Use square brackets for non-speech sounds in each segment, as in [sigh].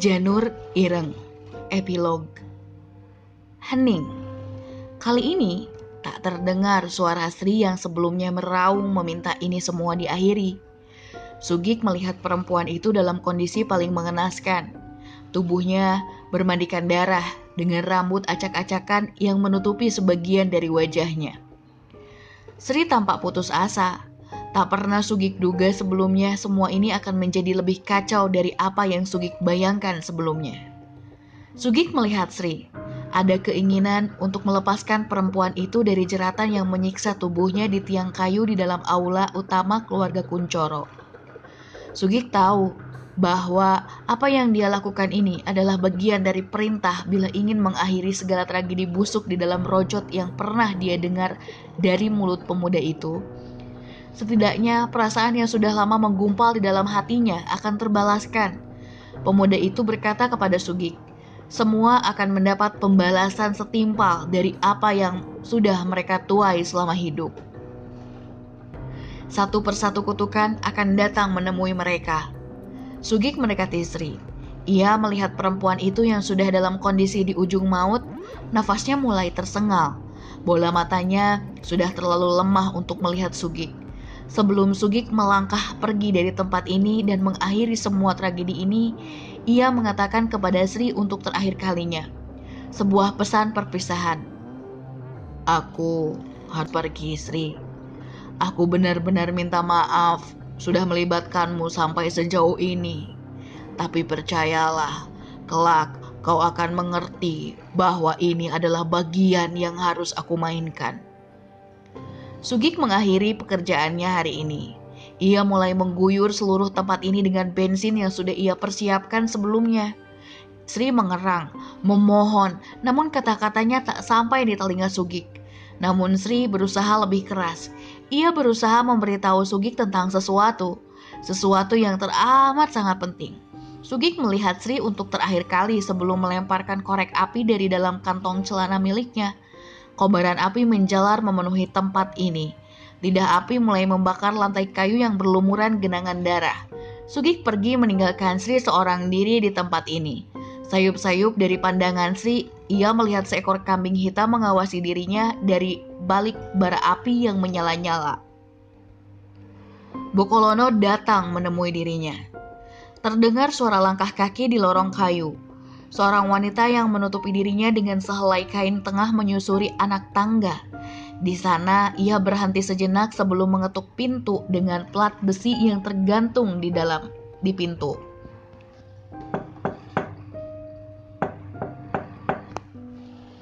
Janur Ireng Epilog Hening Kali ini tak terdengar suara Sri yang sebelumnya meraung meminta ini semua diakhiri. Sugik melihat perempuan itu dalam kondisi paling mengenaskan. Tubuhnya bermandikan darah dengan rambut acak-acakan yang menutupi sebagian dari wajahnya. Sri tampak putus asa Tak pernah Sugik duga sebelumnya semua ini akan menjadi lebih kacau dari apa yang Sugik bayangkan sebelumnya. Sugik melihat Sri. Ada keinginan untuk melepaskan perempuan itu dari jeratan yang menyiksa tubuhnya di tiang kayu di dalam aula utama keluarga Kuncoro. Sugik tahu bahwa apa yang dia lakukan ini adalah bagian dari perintah bila ingin mengakhiri segala tragedi busuk di dalam rojot yang pernah dia dengar dari mulut pemuda itu Setidaknya perasaan yang sudah lama menggumpal di dalam hatinya akan terbalaskan. Pemuda itu berkata kepada Sugik, semua akan mendapat pembalasan setimpal dari apa yang sudah mereka tuai selama hidup. Satu persatu kutukan akan datang menemui mereka. Sugik mendekati Sri. Ia melihat perempuan itu yang sudah dalam kondisi di ujung maut, nafasnya mulai tersengal. Bola matanya sudah terlalu lemah untuk melihat Sugik. Sebelum Sugik melangkah pergi dari tempat ini dan mengakhiri semua tragedi ini, ia mengatakan kepada Sri untuk terakhir kalinya. Sebuah pesan perpisahan. Aku harus pergi, Sri. Aku benar-benar minta maaf sudah melibatkanmu sampai sejauh ini. Tapi percayalah, kelak kau akan mengerti bahwa ini adalah bagian yang harus aku mainkan. Sugik mengakhiri pekerjaannya hari ini. Ia mulai mengguyur seluruh tempat ini dengan bensin yang sudah ia persiapkan sebelumnya. Sri mengerang, memohon, namun kata-katanya tak sampai di telinga Sugik. Namun Sri berusaha lebih keras. Ia berusaha memberitahu Sugik tentang sesuatu, sesuatu yang teramat sangat penting. Sugik melihat Sri untuk terakhir kali sebelum melemparkan korek api dari dalam kantong celana miliknya. Kobaran api menjalar memenuhi tempat ini. Lidah api mulai membakar lantai kayu yang berlumuran genangan darah. Sugik pergi meninggalkan Sri seorang diri di tempat ini. Sayup-sayup dari pandangan Sri, ia melihat seekor kambing hitam mengawasi dirinya dari balik bara api yang menyala-nyala. Bokolono datang menemui dirinya. Terdengar suara langkah kaki di lorong kayu. Seorang wanita yang menutupi dirinya dengan sehelai kain tengah menyusuri anak tangga. Di sana, ia berhenti sejenak sebelum mengetuk pintu dengan plat besi yang tergantung di dalam di pintu.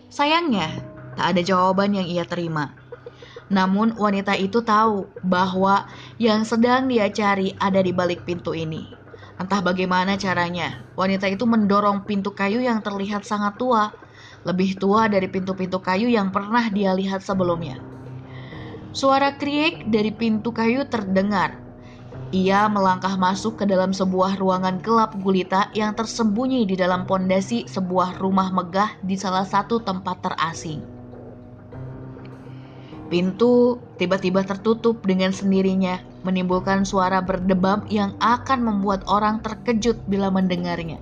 Sayangnya, tak ada jawaban yang ia terima. Namun wanita itu tahu bahwa yang sedang dia cari ada di balik pintu ini. Entah bagaimana caranya, wanita itu mendorong pintu kayu yang terlihat sangat tua, lebih tua dari pintu-pintu kayu yang pernah dia lihat sebelumnya. Suara kriek dari pintu kayu terdengar. Ia melangkah masuk ke dalam sebuah ruangan gelap gulita yang tersembunyi di dalam pondasi sebuah rumah megah di salah satu tempat terasing. Pintu tiba-tiba tertutup dengan sendirinya, menimbulkan suara berdebam yang akan membuat orang terkejut bila mendengarnya.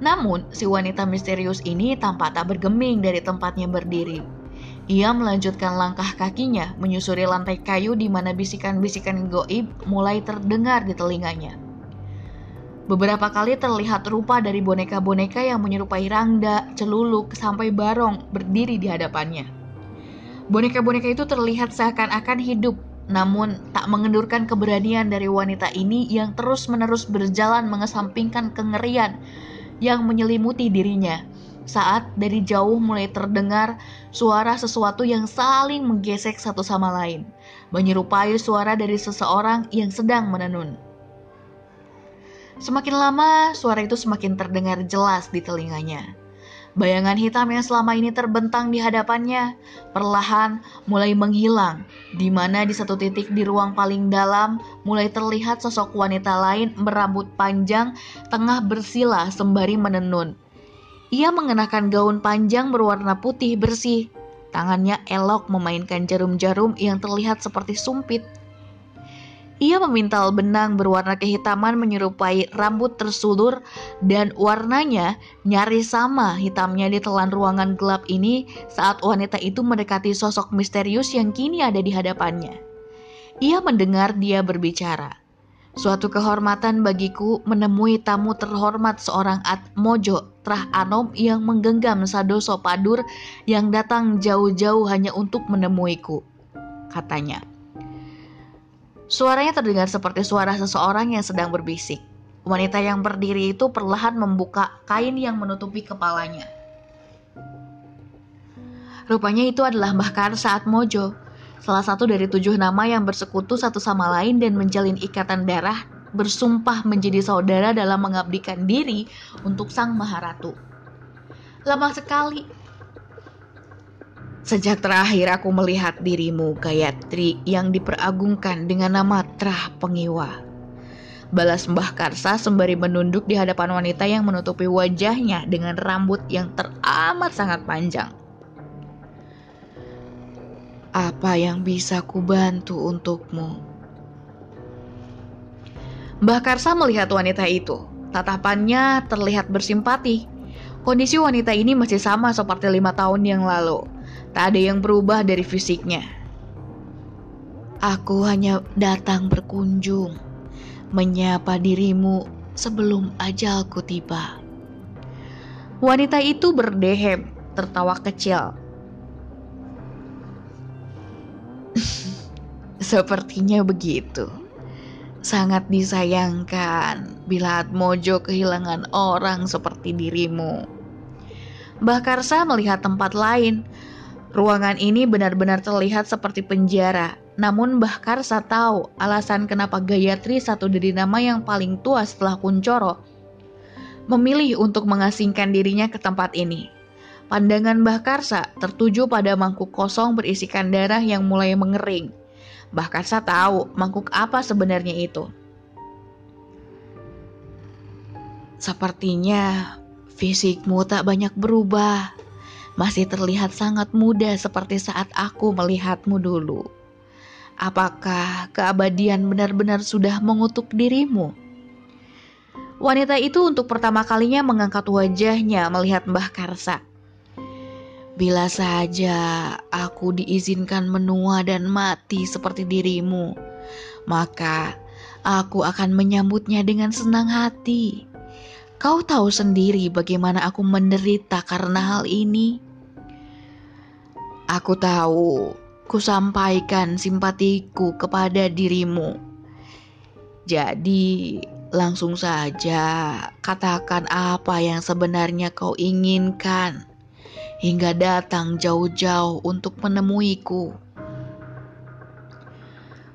Namun, si wanita misterius ini tampak tak bergeming dari tempatnya berdiri. Ia melanjutkan langkah kakinya menyusuri lantai kayu di mana bisikan-bisikan goib mulai terdengar di telinganya. Beberapa kali terlihat rupa dari boneka-boneka yang menyerupai Rangda, Celuluk, sampai Barong berdiri di hadapannya. Boneka-boneka itu terlihat seakan-akan hidup, namun tak mengendurkan keberanian dari wanita ini yang terus-menerus berjalan mengesampingkan kengerian yang menyelimuti dirinya. Saat dari jauh mulai terdengar suara sesuatu yang saling menggesek satu sama lain, menyerupai suara dari seseorang yang sedang menenun. Semakin lama, suara itu semakin terdengar jelas di telinganya. Bayangan hitam yang selama ini terbentang di hadapannya perlahan mulai menghilang, di mana di satu titik di ruang paling dalam mulai terlihat sosok wanita lain berambut panjang tengah bersila sembari menenun. Ia mengenakan gaun panjang berwarna putih bersih. Tangannya elok memainkan jarum-jarum yang terlihat seperti sumpit. Ia memintal benang berwarna kehitaman menyerupai rambut tersulur dan warnanya nyaris sama hitamnya di telan ruangan gelap ini saat wanita itu mendekati sosok misterius yang kini ada di hadapannya. Ia mendengar dia berbicara. Suatu kehormatan bagiku menemui tamu terhormat seorang Atmojo Trah Anom yang menggenggam Sadoso Padur yang datang jauh-jauh hanya untuk menemuiku, katanya. Suaranya terdengar seperti suara seseorang yang sedang berbisik. Wanita yang berdiri itu perlahan membuka kain yang menutupi kepalanya. Rupanya itu adalah Mbah Karsa Atmojo, salah satu dari tujuh nama yang bersekutu satu sama lain dan menjalin ikatan darah bersumpah menjadi saudara dalam mengabdikan diri untuk Sang Maharatu. Lama sekali. Sejak terakhir aku melihat dirimu, Gayatri, yang diperagungkan dengan nama Trah Pengiwa. Balas Mbah Karsa sembari menunduk di hadapan wanita yang menutupi wajahnya dengan rambut yang teramat sangat panjang. Apa yang bisa kubantu untukmu? Mbah Karsa melihat wanita itu. Tatapannya terlihat bersimpati. Kondisi wanita ini masih sama seperti lima tahun yang lalu. Tak ada yang berubah dari fisiknya. Aku hanya datang berkunjung, menyapa dirimu sebelum ajalku tiba. Wanita itu berdehem, tertawa kecil. [laughs] Sepertinya begitu. Sangat disayangkan bila Atmojo kehilangan orang seperti dirimu. Mbah Karsa melihat tempat lain. Ruangan ini benar-benar terlihat seperti penjara. Namun Mbah Karsa tahu alasan kenapa Gayatri satu dari nama yang paling tua setelah Kuncoro memilih untuk mengasingkan dirinya ke tempat ini. Pandangan Mbah Karsa tertuju pada mangkuk kosong berisikan darah yang mulai mengering. Mbah Karsa tahu mangkuk apa sebenarnya itu. Sepertinya fisikmu tak banyak berubah. Masih terlihat sangat muda seperti saat aku melihatmu dulu. Apakah keabadian benar-benar sudah mengutuk dirimu? Wanita itu untuk pertama kalinya mengangkat wajahnya melihat Mbah Karsa. Bila saja aku diizinkan menua dan mati seperti dirimu, maka aku akan menyambutnya dengan senang hati. Kau tahu sendiri bagaimana aku menderita karena hal ini. Aku tahu, ku sampaikan simpatiku kepada dirimu. Jadi, langsung saja katakan apa yang sebenarnya kau inginkan hingga datang jauh-jauh untuk menemuiku.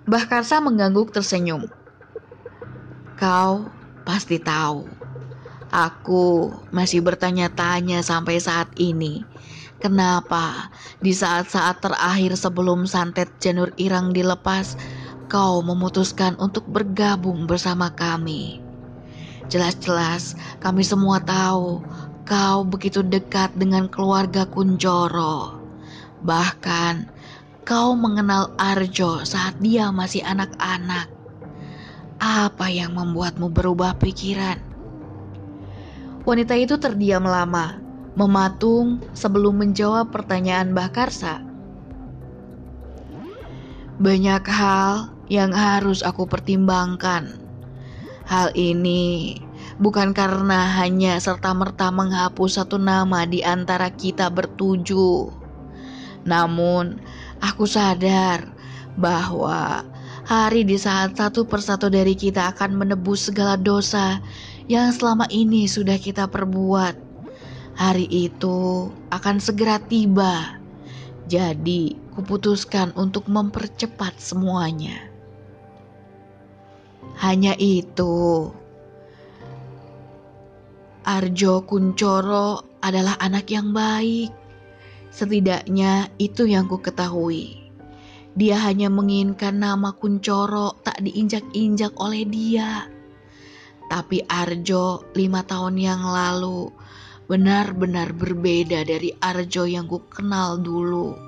Mbah Karsa mengangguk tersenyum. Kau pasti tahu. Aku masih bertanya-tanya sampai saat ini. Kenapa di saat-saat terakhir sebelum santet janur irang dilepas, kau memutuskan untuk bergabung bersama kami? Jelas-jelas kami semua tahu kau begitu dekat dengan keluarga Kunjoro. Bahkan kau mengenal Arjo saat dia masih anak-anak. Apa yang membuatmu berubah pikiran? Wanita itu terdiam lama, mematung sebelum menjawab pertanyaan Mbah Karsa. Banyak hal yang harus aku pertimbangkan. Hal ini bukan karena hanya serta-merta menghapus satu nama di antara kita bertujuh. Namun, aku sadar bahwa hari di saat satu persatu dari kita akan menebus segala dosa yang selama ini sudah kita perbuat. Hari itu akan segera tiba. Jadi, kuputuskan untuk mempercepat semuanya. Hanya itu Arjo Kuncoro adalah anak yang baik. Setidaknya itu yang ku ketahui. Dia hanya menginginkan nama Kuncoro tak diinjak-injak oleh dia. Tapi Arjo lima tahun yang lalu benar-benar berbeda dari Arjo yang ku kenal dulu.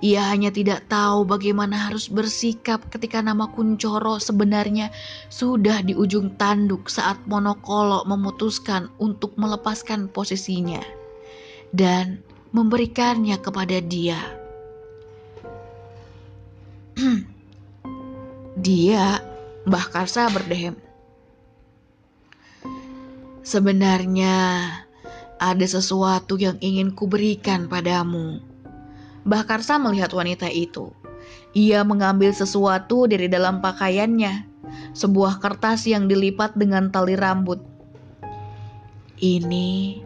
Ia hanya tidak tahu bagaimana harus bersikap ketika nama Kuncoro sebenarnya sudah di ujung tanduk saat Monokolo memutuskan untuk melepaskan posisinya dan memberikannya kepada dia. [clears throat] dia, Mbah Karsa berdehem. Sebenarnya ada sesuatu yang ingin kuberikan padamu. Mbah Karsa melihat wanita itu. Ia mengambil sesuatu dari dalam pakaiannya, sebuah kertas yang dilipat dengan tali rambut. Ini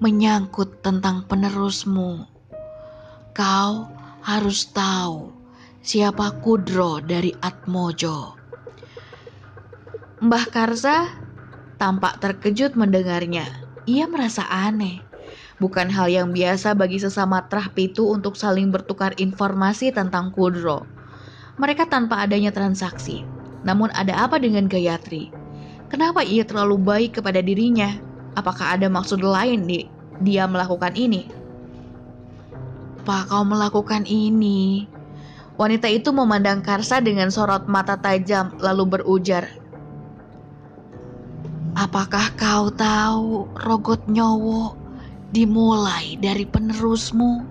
menyangkut tentang penerusmu. Kau harus tahu siapa Kudro dari Atmojo. Mbah Karsa tampak terkejut mendengarnya. Ia merasa aneh. Bukan hal yang biasa bagi sesama Trahpitu untuk saling bertukar informasi tentang Kudro. Mereka tanpa adanya transaksi. Namun ada apa dengan Gayatri? Kenapa ia terlalu baik kepada dirinya? Apakah ada maksud lain di dia melakukan ini? Apa kau melakukan ini? Wanita itu memandang Karsa dengan sorot mata tajam lalu berujar, Apakah kau tahu rogot nyowo dimulai dari penerusmu.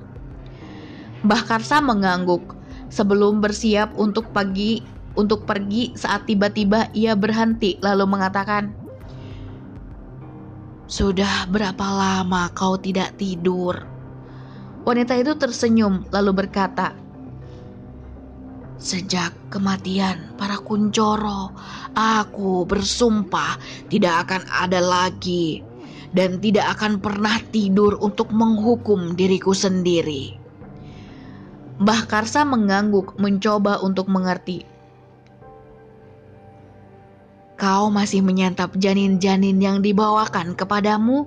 Mbah Karsa mengangguk sebelum bersiap untuk pagi untuk pergi saat tiba-tiba ia berhenti lalu mengatakan, "Sudah berapa lama kau tidak tidur?" Wanita itu tersenyum lalu berkata, Sejak kematian para kuncoro, aku bersumpah tidak akan ada lagi dan tidak akan pernah tidur untuk menghukum diriku sendiri. Mbah Karsa mengangguk mencoba untuk mengerti. Kau masih menyantap janin-janin yang dibawakan kepadamu?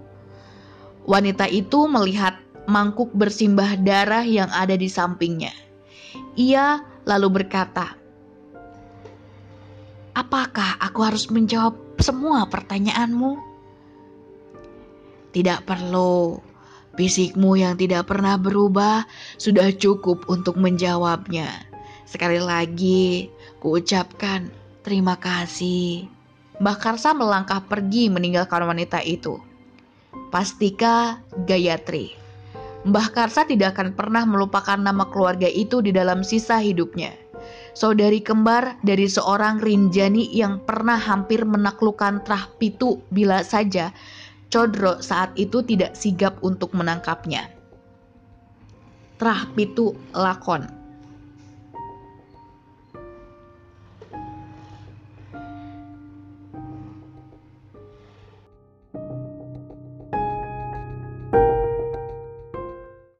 Wanita itu melihat mangkuk bersimbah darah yang ada di sampingnya. Ia lalu berkata, "Apakah aku harus menjawab semua pertanyaanmu?" Tidak perlu. Fisikmu yang tidak pernah berubah sudah cukup untuk menjawabnya. Sekali lagi, kuucapkan terima kasih. Mbah Karsa melangkah pergi meninggalkan wanita itu. Pastika Gayatri. Mbah Karsa tidak akan pernah melupakan nama keluarga itu di dalam sisa hidupnya. Saudari kembar dari seorang Rinjani yang pernah hampir menaklukkan Trah Pitu bila saja Codro saat itu tidak sigap untuk menangkapnya. Trah pitu lakon.